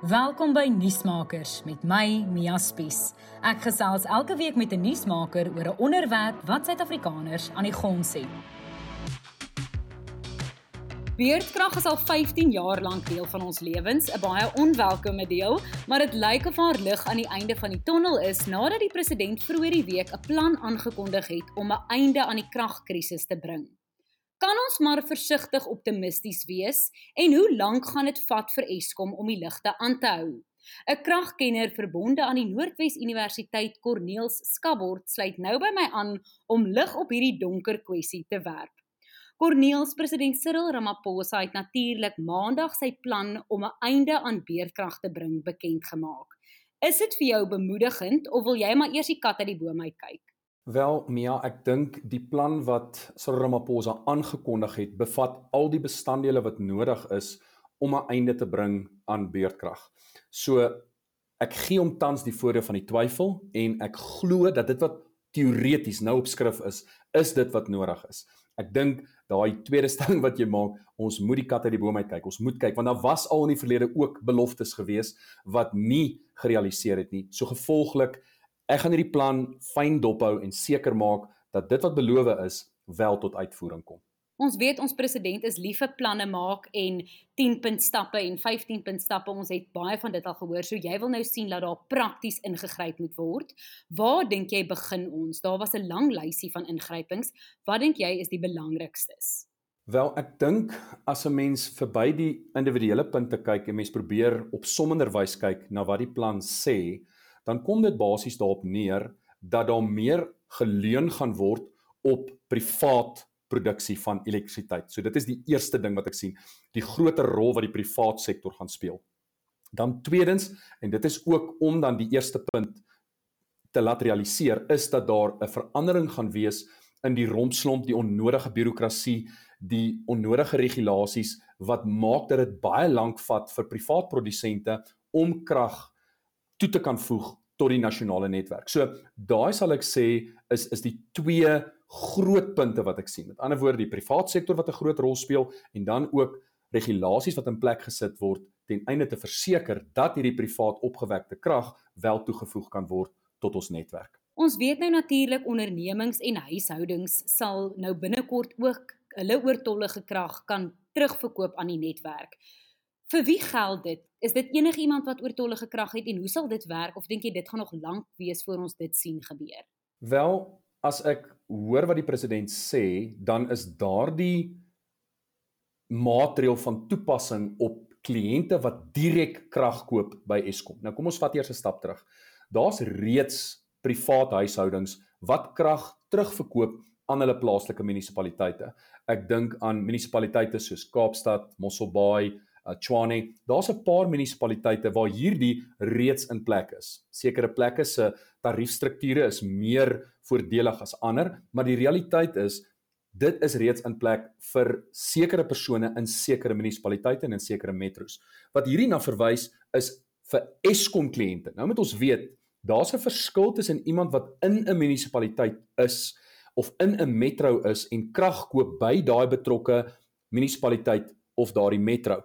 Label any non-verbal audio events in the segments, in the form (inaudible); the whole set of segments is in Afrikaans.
Welkom by Nuusmakers met my Mia Spies. Ek gesels elke week met 'n nuusmaker oor 'n onderwerp wat Suid-Afrikaners aan die gons het. Beerdkrag is al 15 jaar lank deel van ons lewens, 'n baie onwelkome deel, maar dit lyk of haar lig aan die einde van die tonnel is nadat die president vroeër die week 'n plan aangekondig het om 'n einde aan die kragkrisis te bring. Kan ons maar versigtig optimisties wees en hoe lank gaan dit vat vir Eskom om die ligte aan te hou? 'n Kragkenner verbonde aan die Noordwes Universiteit Corneels Skabord sluit nou by my aan om lig op hierdie donker kwessie te werp. Corneels president Cyril Ramaphosa het natuurlik Maandag sy plan om 'n einde aan beerdkrag te bring bekend gemaak. Is dit vir jou bemoedigend of wil jy maar eers die kat uit die boom uit kyk? Wel Mia, ek dink die plan wat Cyril Ramaphosa aangekondig het, bevat al die bestanddele wat nodig is om 'n einde te bring aan beurtkrag. So ek gee hom tans die voordeel van die twyfel en ek glo dat dit wat teoreties nou op skrif is, is dit wat nodig is. Ek dink daai tweede stelling wat jy maak, ons moet die kat uit die boom uit kyk. Ons moet kyk want daar was al in die verlede ook beloftes gewees wat nie gerealiseer het nie. So gevolglik Ek gaan hierdie plan fyn dophou en seker maak dat dit wat beloof is wel tot uitvoering kom. Ons weet ons president is lief vir planne maak en 10 punt stappe en 15 punt stappe. Ons het baie van dit al gehoor. So jy wil nou sien dat daar prakties ingegryp moet word. Waar dink jy begin ons? Daar was 'n lang lysie van ingrypings. Wat dink jy is die belangrikstes? Wel, ek dink as 'n mens verby die individuele punte kyk en mens probeer op sommenderwys kyk na wat die plan sê, dan kom dit basies daarop neer dat daar meer geleun gaan word op privaat produksie van elektrisiteit. So dit is die eerste ding wat ek sien, die groter rol wat die privaat sektor gaan speel. Dan tweedens, en dit is ook om dan die eerste punt te laat realiseer, is dat daar 'n verandering gaan wees in die rompslomp, die onnodige birokrasie, die onnodige regulasies wat maak dat dit baie lank vat vir privaat produsente om krag toe te kan voeg tot die nasionale netwerk. So daai sal ek sê is is die twee groot punte wat ek sien. Met ander woorde die privaat sektor wat 'n groot rol speel en dan ook regulasies wat in plek gesit word ten einde te verseker dat hierdie privaat opgewekte krag wel toegevoeg kan word tot ons netwerk. Ons weet nou natuurlik ondernemings en huishoudings sal nou binnekort ook hulle oortollige krag kan terugverkoop aan die netwerk. Vir wie geld dit? Is dit enigiemand wat oortollige krag het en hoe sal dit werk of dink jy dit gaan nog lank wees voor ons dit sien gebeur? Wel, as ek hoor wat die president sê, dan is daardie maatreel van toepassing op kliënte wat direk krag koop by Eskom. Nou kom ons vat eers 'n stap terug. Daar's reeds privaat huishoudings wat krag terugverkoop aan hulle plaaslike munisipaliteite. Ek dink aan munisipaliteite soos Kaapstad, Mosselbaai, Tshwane. Daar's 'n paar munisipaliteite waar hierdie reeds in plek is. Sekere plekke se tariefstrukture is meer voordelig as ander, maar die realiteit is dit is reeds in plek vir sekere persone in sekere munisipaliteite en in sekere metros. Wat hierdie na verwys is vir Eskom kliënte. Nou moet ons weet, daar's 'n verskil tussen iemand wat in 'n munisipaliteit is of in 'n metro is en krag koop by daai betrokke munisipaliteit of daardie metro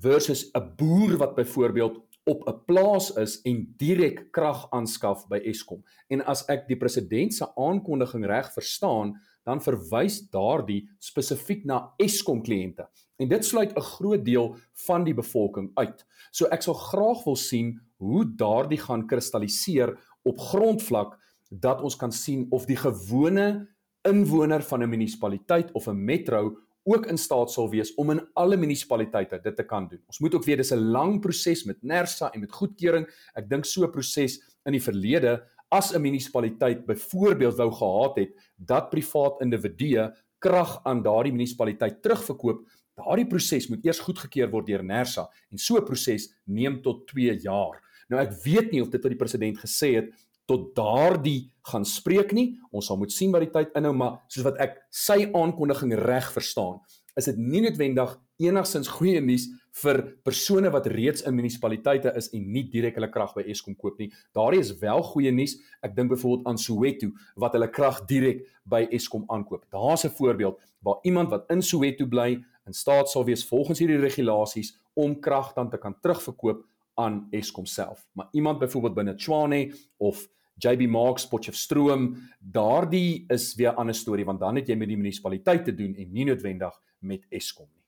versus 'n boer wat byvoorbeeld op 'n plaas is en direk krag aanskaf by Eskom. En as ek die president se aankondiging reg verstaan, dan verwys daardie spesifiek na Eskom kliënte. En dit sluit 'n groot deel van die bevolking uit. So ek sal graag wil sien hoe daardie gaan kristalliseer op grondvlak dat ons kan sien of die gewone inwoner van 'n munisipaliteit of 'n metro ook in staat sal wees om in alle munisipaliteite dit te kan doen. Ons moet ook weet dis 'n lang proses met NERSA en met goedkeuring. Ek dink so 'n proses in die verlede as 'n munisipaliteit byvoorbeeld wou gehad het dat privaat individue krag aan daardie munisipaliteit terugverkoop, daardie proses moet eers goedgekeur word deur NERSA en so 'n proses neem tot 2 jaar. Nou ek weet nie of dit wat die president gesê het tot daardie gaan spreek nie. Ons sal moet sien wat die tyd inhou, maar soos wat ek sy aankondiging reg verstaan, is dit nie noodwendig enigsins goeie nuus vir persone wat reeds in munisipaliteite is en nie direk hulle krag by Eskom koop nie. Daardie is wel goeie nuus. Ek dink byvoorbeeld aan Soweto wat hulle krag direk by Eskom aankoop. Daar's 'n voorbeeld waar iemand wat in Soweto bly in staat sal wees volgens hierdie regulasies om krag dan te kan terugverkoop aan Eskom self. Maar iemand byvoorbeeld binne Tshwane of JB Marks Potchefstroom, daardie is weer 'n ander storie want dan het jy met die munisipaliteit te doen en nie noodwendig met Eskom nie.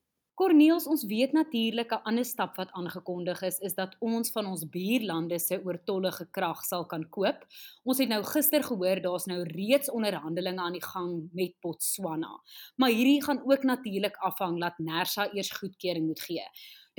Corneels, ons weet natuurlik 'n ander stap wat aangekondig is, is dat ons van ons buurlande se oortollige krag sal kan koop. Ons het nou gister gehoor daar's nou reeds onderhandelinge aan die gang met Botswana. Maar hierdie gaan ook natuurlik afhang dat Nersa eers goedkeuring moet gee.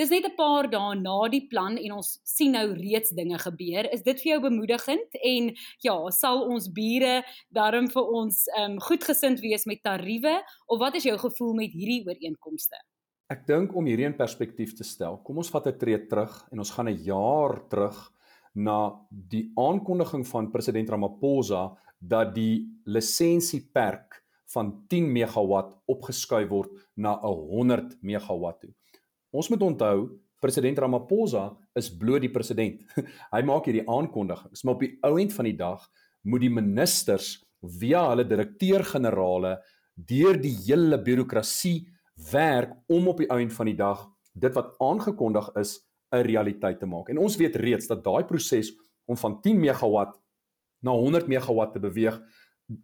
Dis net 'n paar dae na die plan en ons sien nou reeds dinge gebeur. Is dit vir jou bemoedigend en ja, sal ons bure darm vir ons um, goedgesind wees met tariewe of wat is jou gevoel met hierdie ooreenkomste? Ek dink om hierdie in perspektief te stel, kom ons vat 'n tree terug en ons gaan 'n jaar terug na die aankondiging van president Ramaphosa dat die lisensieperk van 10 megawatt opgeskuif word na 'n 100 megawatt toe. Ons moet onthou, president Ramaphosa is bloot die president. (laughs) Hy maak hierdie aankondigings, maar op die ou end van die dag moet die ministers via hulle direkteur-generale deur die hele birokrasie werk om op die einde van die dag dit wat aangekondig is 'n realiteit te maak. En ons weet reeds dat daai proses om van 10 megawatt na 100 megawatt te beweeg,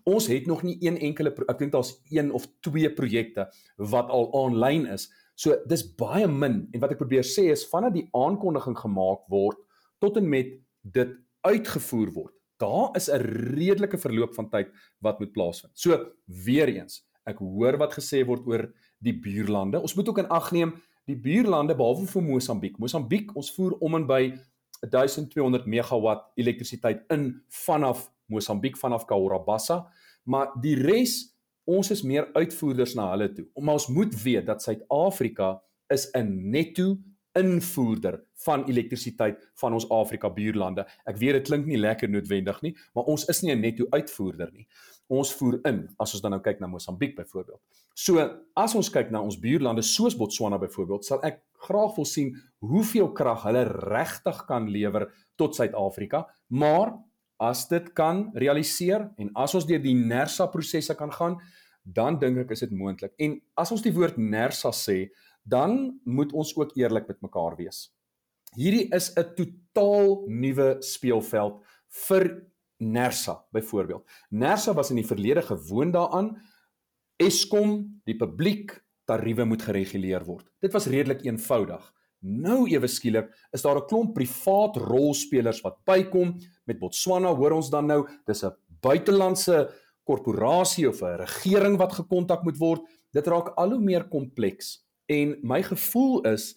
ons het nog nie een enkele ek dink daar's een of twee projekte wat al aanlyn is. So dis baie min en wat ek probeer sê is vanaf die aankondiging gemaak word tot en met dit uitgevoer word. Daar is 'n redelike verloop van tyd wat moet plaasvind. So weer eens, ek hoor wat gesê word oor die buurlande. Ons moet ook in ag neem die buurlande behalwe vir Mosambiek. Mosambiek, ons voer om en by 1200 megawatt elektrisiteit in vanaf Mosambiek vanaf Cahora Bassa, maar die res ons is meer uitvoerders na hulle toe. Maar ons moet weet dat Suid-Afrika is 'n netto invoerder van elektrisiteit van ons Afrika buurlande. Ek weet dit klink nie lekker noodwendig nie, maar ons is nie 'n netto uitvoerder nie ons voer in as ons dan nou kyk na Mosambiek byvoorbeeld. So as ons kyk na ons buurlande soos Botswana byvoorbeeld, sal ek graag wil sien hoeveel krag hulle regtig kan lewer tot Suid-Afrika, maar as dit kan realiseer en as ons deur die NERSA prosesse kan gaan, dan dink ek is dit moontlik. En as ons die woord NERSA sê, dan moet ons ook eerlik met mekaar wees. Hierdie is 'n totaal nuwe speelveld vir Nersa byvoorbeeld. Nersa was in die verlede gewoond daaraan Eskom, die publiek tariewe moet gereguleer word. Dit was redelik eenvoudig. Nou ewe skielik is daar 'n klomp privaat rolspelers wat bykom met Botswana, hoor ons dan nou, dis 'n buitelandse korporasie of 'n regering wat gekontak moet word. Dit raak al hoe meer kompleks en my gevoel is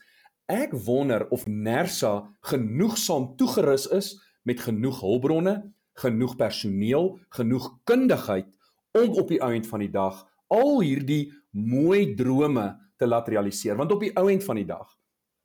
ek wonder of Nersa genoegsaam toegerus is met genoeg hulpbronne genoeg personeel, genoeg kundigheid om op die ouend van die dag al hierdie mooi drome te laat realiseer. Want op die ouend van die dag,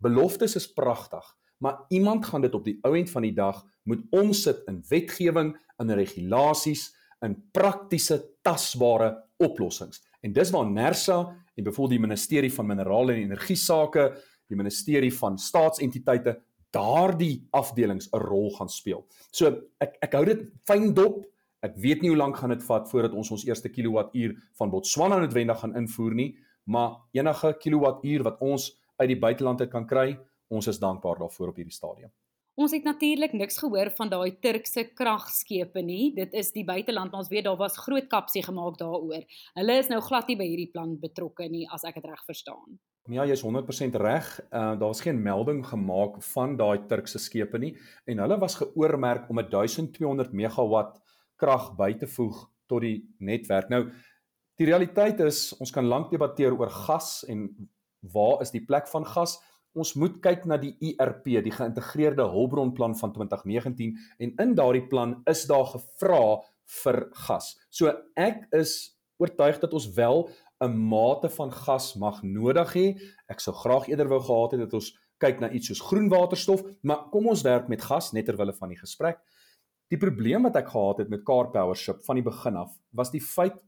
beloftes is pragtig, maar iemand gaan dit op die ouend van die dag moet omsit in wetgewing, in regulasies, in praktiese tasbare oplossings. En dis waar Nersa en byvoorbeeld die ministerie van minerale en energie sake, die ministerie van staatsentiteite daardie afdelings 'n rol gaan speel. So ek ek hou dit fyn dop. Ek weet nie hoe lank gaan dit vat voordat ons ons eerste kilowattuur van Botswana noodwendig gaan invoer nie, maar enige kilowattuur wat ons uit die buiteland uit kan kry, ons is dankbaar daarvoor op hierdie stadium. Ons het natuurlik niks gehoor van daai Turkse kragskepe nie. Dit is die buiteland, maar ons weet daar was groot kapsie gemaak daaroor. Hulle is nou glad nie by hierdie plan betrokke nie as ek dit reg verstaan. Ja, jy's 100% reg. Uh daar's geen melding gemaak van daai Turkse skepe nie en hulle was geoormerk om 1200 megawatt krag by te voeg tot die netwerk. Nou die realiteit is ons kan lank debatteer oor gas en waar is die plek van gas? Ons moet kyk na die IRP, die geïntegreerde hulpbronplan van 2019 en in daardie plan is daar gevra vir gas. So ek is oortuig dat ons wel 'n mate van gas mag nodig hê. Ek sou graag eerder wou gehad het dat ons kyk na iets soos groen waterstof, maar kom ons werk met gas net terwyl van die gesprek. Die probleem wat ek gehad het met Car Powership van die begin af was die feit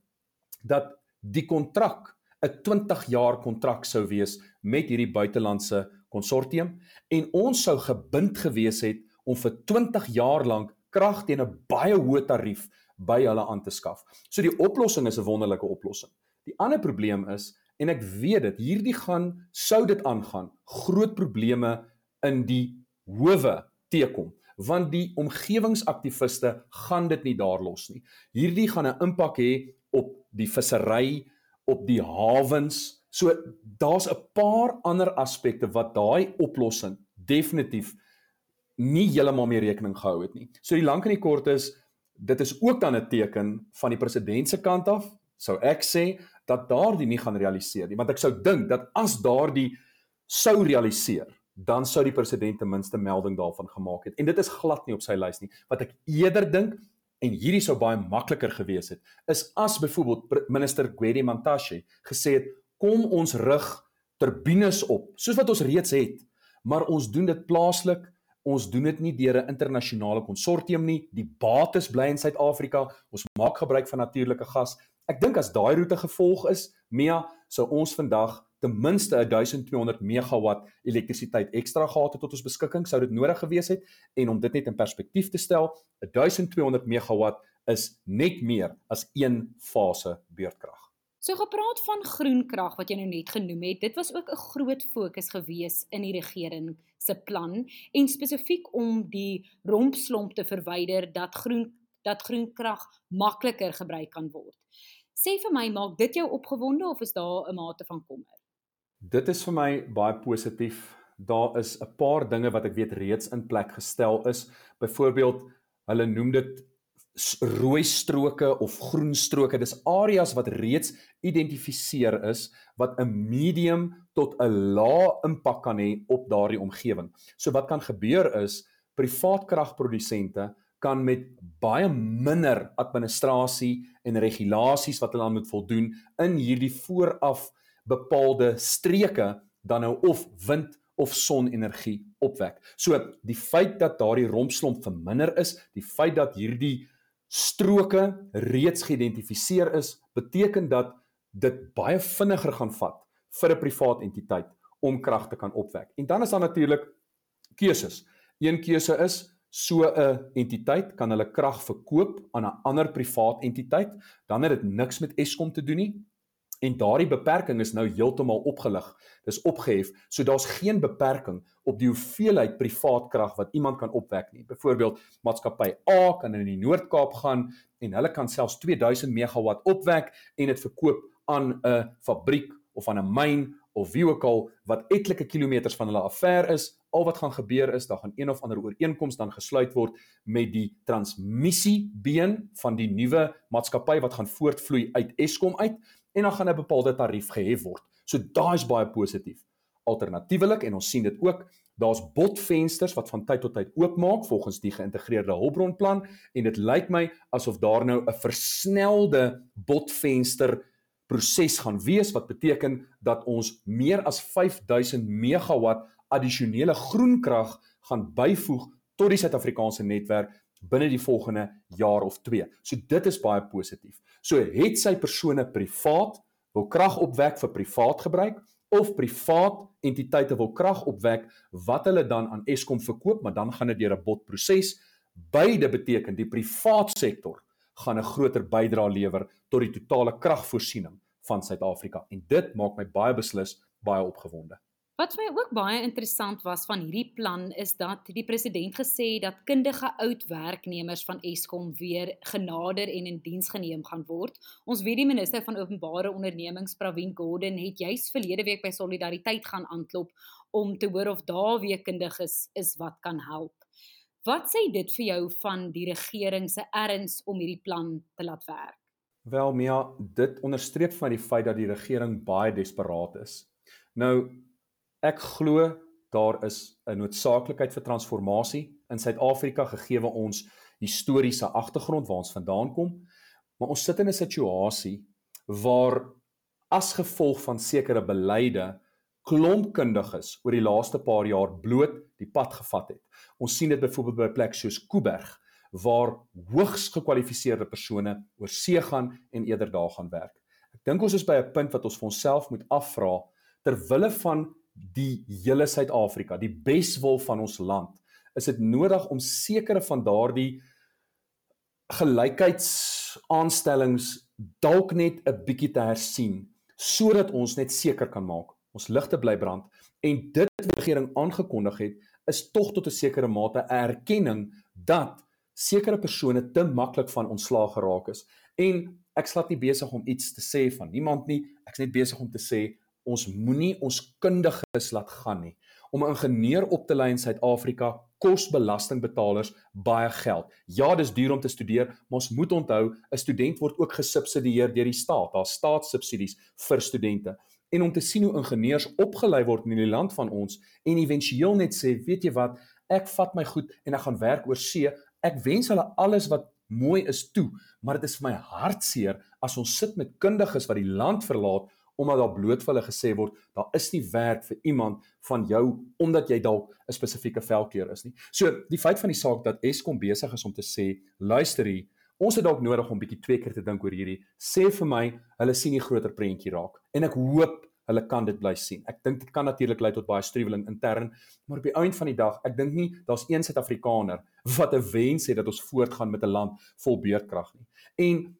dat die kontrak 'n 20 jaar kontrak sou wees met hierdie buitelandse konsortium en ons sou gebind gewees het om vir 20 jaar lank krag teen 'n baie hoë tarief by hulle aan te skaf. So die oplossing is 'n wonderlike oplossing. Die ander probleem is en ek weet dit, hierdie gaan sou dit aangaan, groot probleme in die howe teekom want die omgewingsaktiviste gaan dit nie daar los nie. Hierdie gaan 'n impak hê op die vissery, op die hawens. So daar's 'n paar ander aspekte wat daai oplossing definitief nie heeltemal mee rekening gehou het nie. So die lank en die kort is dit is ook dan 'n teken van die president se kant af, sou ek sê dat daardie nie gaan realiseer nie, want ek sou dink dat as daardie sou realiseer, dan sou die president ten minste melding daarvan gemaak het. En dit is glad nie op sy lys nie. Wat ek eerder dink en hierdie sou baie makliker gewees het, is as byvoorbeeld minister Gwedi Mantashe gesê het kom ons rig turbines op, soos wat ons reeds het, maar ons doen dit plaaslik. Ons doen dit nie deur 'n internasionale konsortium nie. Die bates bly in Suid-Afrika. Ons maak gebruik van natuurlike gas. Ek dink as daai roete gevolg is, Mia, sou ons vandag ten minste 1200 megawatt elektrisiteit ekstra gehad het tot ons beskikking sou dit nodig gewees het en om dit net in perspektief te stel 1200 megawatt is net meer as een fase beurtkrag. So gepraat van groen krag wat jy nou net genoem het, dit was ook 'n groot fokus gewees in die regering se plan en spesifiek om die rompslomp te verwyder dat groen dat groen krag makliker gebruik kan word. Sê vir my, maak dit jou opgewonde of is daar 'n mate van kommer? Dit is vir my baie positief. Daar is 'n paar dinge wat ek weet reeds in plek gestel is. Byvoorbeeld, hulle noem dit rooi stroke of groen stroke. Dis areas wat reeds identifiseer is wat 'n medium tot 'n lae impak kan hê op daardie omgewing. So wat kan gebeur is privaat kragprodusente kan met baie minder administrasie en regulasies wat hulle aan moet voldoen in hierdie vooraf bepaalde streke dan nou of wind of sonenergie opwek. So die feit dat daardie rompslomp verminder is, die feit dat hierdie stroke reeds geïdentifiseer is, beteken dat dit baie vinniger gaan vat vir 'n privaat entiteit om krag te kan opwek. En dan is daar natuurlik keuses. Een keuse is so 'n entiteit kan hulle krag verkoop aan 'n ander privaat entiteit, dan het dit niks met Eskom te doen nie. En daardie beperking is nou heeltemal opgelig. Dis opgehef. So daar's geen beperking op die hoeveelheid privaat krag wat iemand kan opwek nie. Byvoorbeeld, maatskappy A kan in die Noord-Kaap gaan en hulle kan selfs 2000 megawatt opwek en dit verkoop aan 'n fabriek of aan 'n myn of wie ook al wat etlike kilometers van hulle afver is. Al wat gaan gebeur is daar gaan een of ander ooreenkoms dan gesluit word met die transmissiebeen van die nuwe maatskappy wat gaan voortvloei uit Eskom uit en dan gaan 'n bepaalde tarief gehef word. So daai is baie positief. Alternatiefelik en ons sien dit ook, daar's botvensters wat van tyd tot tyd oopmaak volgens die geïntegreerde hulpbronplan en dit lyk my asof daar nou 'n versnelde botvenster proses gaan wees wat beteken dat ons meer as 5000 megawatt addisionele groen krag gaan byvoeg tot die Suid-Afrikaanse netwerk binne die volgende jaar of 2. So dit is baie positief. So het sy persone privaat wil krag opwek vir privaat gebruik of privaat entiteite wil krag opwek wat hulle dan aan Eskom verkoop, maar dan gaan dit deur 'n botproses. Beide beteken die privaat sektor gaan 'n groter bydrae lewer tot die totale kragvoorsiening van Suid-Afrika en dit maak my baie beslis baie opgewonde. Wat vir my ook baie interessant was van hierdie plan is dat die president gesê het dat kundige oud werknemers van Eskom weer genader en in diens geneem gaan word. Ons weet die minister van openbare ondernemings Pravin Gordhan het juis verlede week by Solidariteit gaan aanklop om te hoor of daar weer kundiges is wat kan help. Wat sê dit vir jou van die regering se erns om hierdie plan te laat werk? Wel Mia, dit onderstreep van die feit dat die regering baie desperaat is. Nou Ek glo daar is 'n noodsaaklikheid vir transformasie in Suid-Afrika gegee ons historiese agtergrond waar ons vandaan kom. Maar ons sit in 'n situasie waar as gevolg van sekere beleide klomp kundiges oor die laaste paar jaar bloot die pad gevat het. Ons sien dit byvoorbeeld by 'n plek soos Kuiberg waar hoogs gekwalifiseerde persone oor see gaan en eerder daar gaan werk. Ek dink ons is by 'n punt wat ons vir onsself moet afvra ter wille van die hele Suid-Afrika, die beswil van ons land, is dit nodig om sekere van daardie gelykheidsaanstellings dalk net 'n bietjie te hersien sodat ons net seker kan maak ons ligte bly brand en dit wat die regering aangekondig het is tog tot 'n sekere mate 'n erkenning dat sekere persone te maklik van ontslaag geraak is. En ek slat nie besig om iets te sê van niemand nie. Ek's net besig om te sê ons moenie ons kundiges laat gaan nie. Om 'n ingenieur op te lei in Suid-Afrika kos belastingbetalers baie geld. Ja, dis duur om te studeer, maar ons moet onthou 'n student word ook gesubsidieer deur die staat. Daar's staatssubsidies vir studente. En om te sien hoe ingenieurs opgelei word in die land van ons en éventueel net sê, weet jy wat, ek vat my goed en ek gaan werk oor see. Ek wens hulle alles wat mooi is toe, maar dit is vir my hartseer as ons sit met kundiges wat die land verlaat omdat daar bloot vir hulle gesê word daar is nie werk vir iemand van jou omdat jy dalk 'n spesifieke velkleur is nie. So die feit van die saak dat Eskom besig is om te sê, luister hier, ons het dalk nodig om bietjie twee keer te dink oor hierdie. Sê vir my, hulle sien die groter prentjie raak. En ek hoop hulle kan dit bly sien. Ek dink dit kan natuurlik lei tot baie struweling intern, maar op die einde van die dag, ek dink nie daar's een Suid-Afrikaner wat 'n wens het dat ons voortgaan met 'n land vol beurtkrag nie. En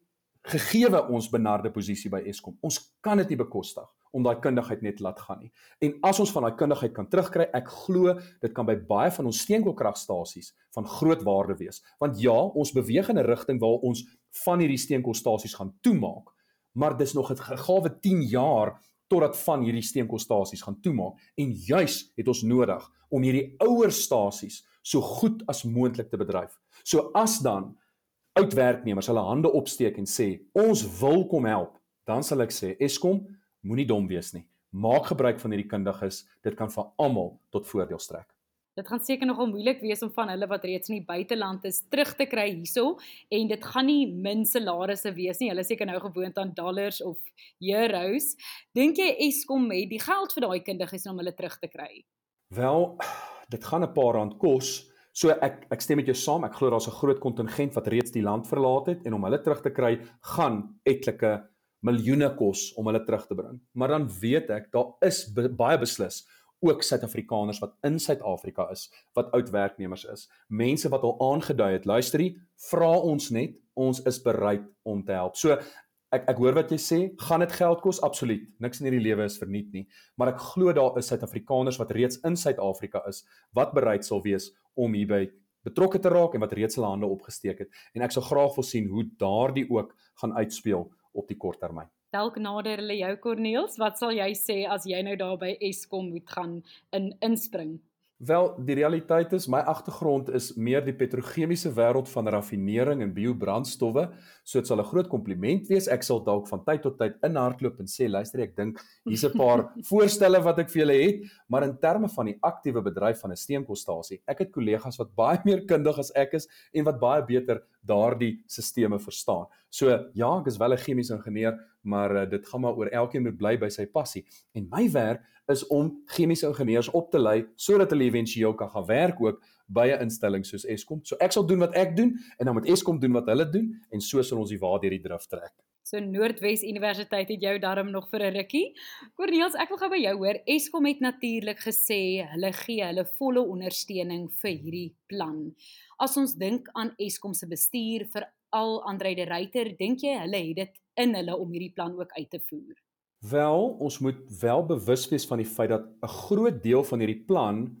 gegeewe ons benarde posisie by Eskom, ons kan dit nie bekostig om daai kundigheid net laat gaan nie. En as ons van daai kundigheid kan terugkry, ek glo dit kan by baie van ons steenkoolkragstasies van groot waarde wees. Want ja, ons beweeg in 'n rigting waar ons van hierdie steenkoolstasies gaan toemaak, maar dis nog 'n gegawe 10 jaar totdat van hierdie steenkoolstasies gaan toemaak en juis het ons nodig om hierdie ouer stasies so goed as moontlik te bedryf. So as dan oud werknemers hulle hande opsteek en sê ons wil kom help, dan sal ek sê Eskom moenie dom wees nie. Maak gebruik van hierdie kundiges, dit kan vir almal tot voordeel strek. Dit gaan seker nogal moeilik wees om van hulle wat reeds in die buiteland is terug te kry hierso en dit gaan nie min salarisse wees nie. Hulle seker nou gewoond aan dollars of euros. Dink jy Eskom het die geld vir daai kundiges om hulle terug te kry? Wel, dit gaan 'n paar rand kos. So ek ek stem met jou saam. Ek glo daar's 'n groot kontingent wat reeds die land verlaat het en om hulle terug te kry gaan etlike miljoene kos om hulle terug te bring. Maar dan weet ek daar is be, baie beslis ook Suid-Afrikaners wat in Suid-Afrika is wat oud werknemers is. Mense wat al aangedui het, luisterie, vra ons net, ons is bereid om te help. So ek ek hoor wat jy sê, gaan dit geld kos? Absoluut. Niks in hierdie lewe is verniet nie, maar ek glo daar is Suid-Afrikaners wat reeds in Suid-Afrika is wat bereid sal wees om hierby betrokke te raak en wat reeds hulle hande opgesteek het. En ek sal graag wil sien hoe daardie ook gaan uitspeel op die kort termyn. Dalk nader hulle jou Corneels, wat sal jy sê as jy nou daar by Eskom moet gaan in inspring? Wel, die realiteit is my agtergrond is meer die petrochemiese wêreld van raffinering en biobrandstowwe. So dit sal 'n groot kompliment wees. Ek sal dalk van tyd tot tyd inhardloop en sê, luister, ek dink hier's 'n paar (laughs) voorstelle wat ek vir julle het, maar in terme van die aktiewe bedryf van 'n steenkoolstasie, ek het kollegas wat baie meer kundig as ek is en wat baie beter daardie stelsels verstaan. So ja, ek is wel 'n chemiese ingenieur, maar uh, dit gaan maar oor elkeen moet bly by sy passie. En my werk is om chemiese ingenieurs op te lei sodat hulle éventueel kan gaan werk ook by 'n instelling soos Eskom. So ek sal doen wat ek doen en dan moet Eskom doen wat hulle doen en so sal ons die waar deur die drif trek. So Noordwes Universiteit het jou darm nog vir 'n rukkie. Corneels, ek wil gou by jou hoor. Eskom het natuurlik gesê hulle gee hulle volle ondersteuning vir hierdie plan. As ons dink aan Eskom se bestuur vir al Andre de Ruyter, dink jy hulle het dit in hulle om hierdie plan ook uit te voer? Wel, ons moet wel bewus wees van die feit dat 'n groot deel van hierdie plan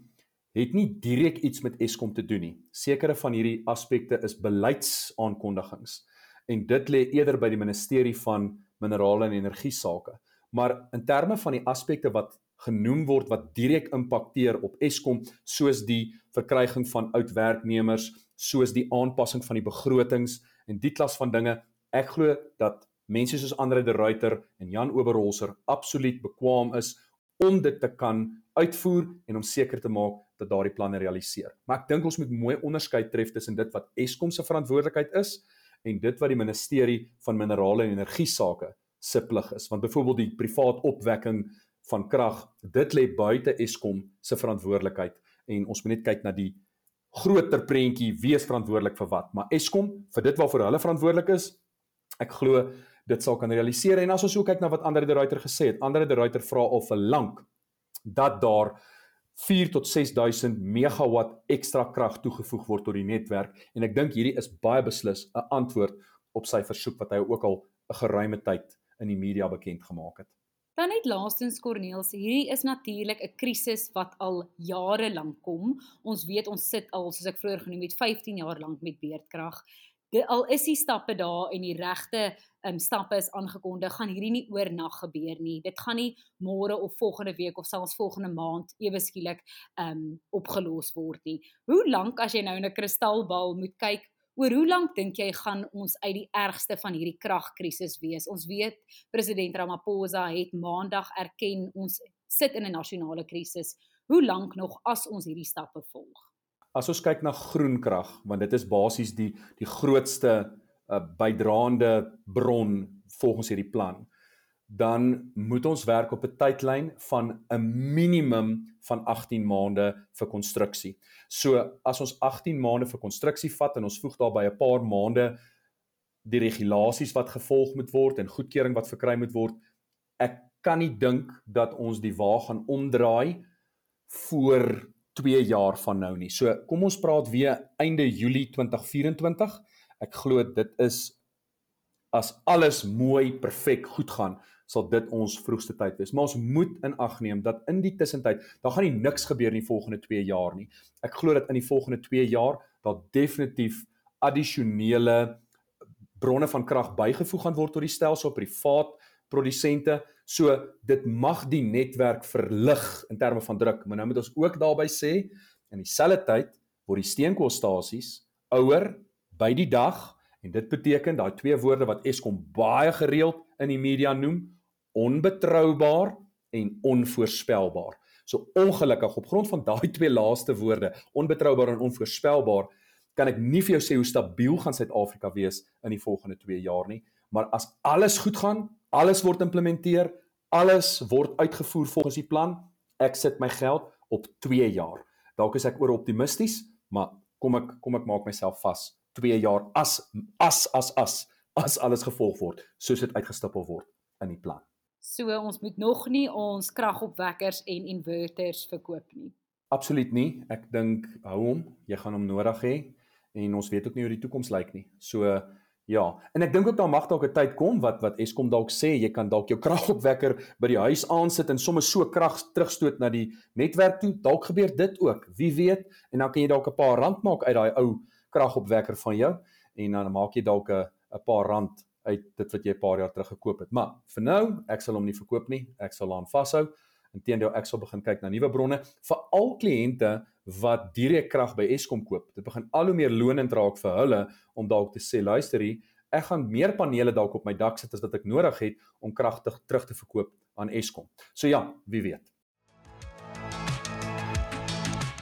het nie direk iets met Eskom te doen nie. Sekere van hierdie aspekte is beleidsaankondigings en dit lê eerder by die ministerie van minerale en energie sake. Maar in terme van die aspekte wat genoem word wat direk impakteer op Eskom, soos die verkryging van oud werknemers, soos die aanpassing van die begrotings en die klas van dinge, ek glo dat mense soos Andre de Ruyter en Jan Oberholzer absoluut bekwam is om dit te kan uitvoer en om seker te maak dat daardie planne realiseer. Maar ek dink ons moet mooi onderskeid tref tussen dit wat Eskom se verantwoordelikheid is en dit wat die ministerie van minerale en energie sake se plig is. Want byvoorbeeld die privaat opwekking van krag, dit lê buite Eskom se verantwoordelikheid en ons moet net kyk na die groter prentjie wie is verantwoordelik vir wat. Maar Eskom vir dit waarvoor hulle verantwoordelik is, ek glo dit sal kan realiseer en as ons ook kyk na wat Andre de Ruyter gesê het, Andre de Ruyter vra al vir lank dat daar 4 tot 6000 megawatt ekstra krag toegevoeg word tot die netwerk en ek dink hierdie is baie beslis 'n antwoord op sy versoek wat hy ook al 'n geruime tyd in die media bekend gemaak het. Dan net laastens Corneels, hierdie is natuurlik 'n krisis wat al jare lank kom. Ons weet ons sit al soos ek vroeër genoem het 15 jaar lank met beerdkrag. Dit al is die stappe daar en die regte um, stappe is aangekondig, gaan hierdie nie oornag gebeur nie. Dit gaan nie môre of volgende week of selfs volgende maand ewe skielik um opgelos word nie. Hoe lank as jy nou in 'n kristalbal moet kyk, oor hoe lank dink jy gaan ons uit die ergste van hierdie kragkrisis wees? Ons weet president Ramaphosa het maandag erken ons sit in 'n nasionale krisis. Hoe lank nog as ons hierdie stappe volg? As ons kyk na groen krag, want dit is basies die die grootste uh, bydraende bron volgens hierdie plan, dan moet ons werk op 'n tydlyn van 'n minimum van 18 maande vir konstruksie. So as ons 18 maande vir konstruksie vat en ons voeg daarbey 'n paar maande die regulasies wat gevolg moet word en goedkeuring wat verkry moet word, ek kan nie dink dat ons die wa gaan omdraai voor 2 jaar van nou nie. So kom ons praat weer einde Julie 2024. Ek glo dit is as alles mooi perfek goed gaan sal dit ons vroegste tyd wees. Maar ons moet in ag neem dat in die tussentyd, daar gaan nie niks gebeur in die volgende 2 jaar nie. Ek glo dat in die volgende 2 jaar daar definitief addisionele bronne van krag bygevoeg gaan word tot die stelsel privaat produsente. So dit mag die netwerk verlig in terme van druk, maar nou moet ons ook daarby sê in dieselfde tyd word die steenkoolstasies ouer by die dag en dit beteken daai twee woorde wat Eskom baie gereeld in die media noem, onbetroubaar en onvoorspelbaar. So ongelukkig op grond van daai twee laaste woorde, onbetroubaar en onvoorspelbaar, kan ek nie vir jou sê hoe stabiel gaan Suid-Afrika wees in die volgende 2 jaar nie, maar as alles goed gaan, alles word implementeer, alles word uitgevoer volgens die plan, ek sit my geld op 2 jaar. Dalk is ek oor optimisties, maar kom ek kom ek maak myself vas 2 jaar as as as as as alles gevolg word soos dit uitgestipel word in die plan. So ons moet nog nie ons kragopwekkers en inverters verkoop nie. Absoluut nie. Ek dink hou hom, jy gaan hom nodig hê en ons weet ook nie hoe die toekoms lyk nie. So ja, en ek dink ook daar mag dalk 'n tyd kom wat wat Eskom dalk sê jy kan dalk jou (laughs) kragopwekker by die huis aansit en sommer so krag terugstoot na die netwerk toe. Dalk gebeur dit ook. Wie weet? En dan kan jy dalk 'n paar rand maak uit daai ou kragopwekker van jou en dan maak jy dalk 'n 'n paar rand uit dit wat jy 'n paar jaar terug gekoop het. Maar vir nou, ek sal hom nie verkoop nie. Ek sal aan vashou. Inteendeel, ek sal begin kyk na nuwe bronne vir al kliënte wat direk krag by Eskom koop. Dit begin al hoe meer lonend raak vir hulle om dalk te sê, luister hier, ek gaan meer panele dalk op my dak sit as wat ek nodig het om kragtig terug te verkoop aan Eskom. So ja, wie weet.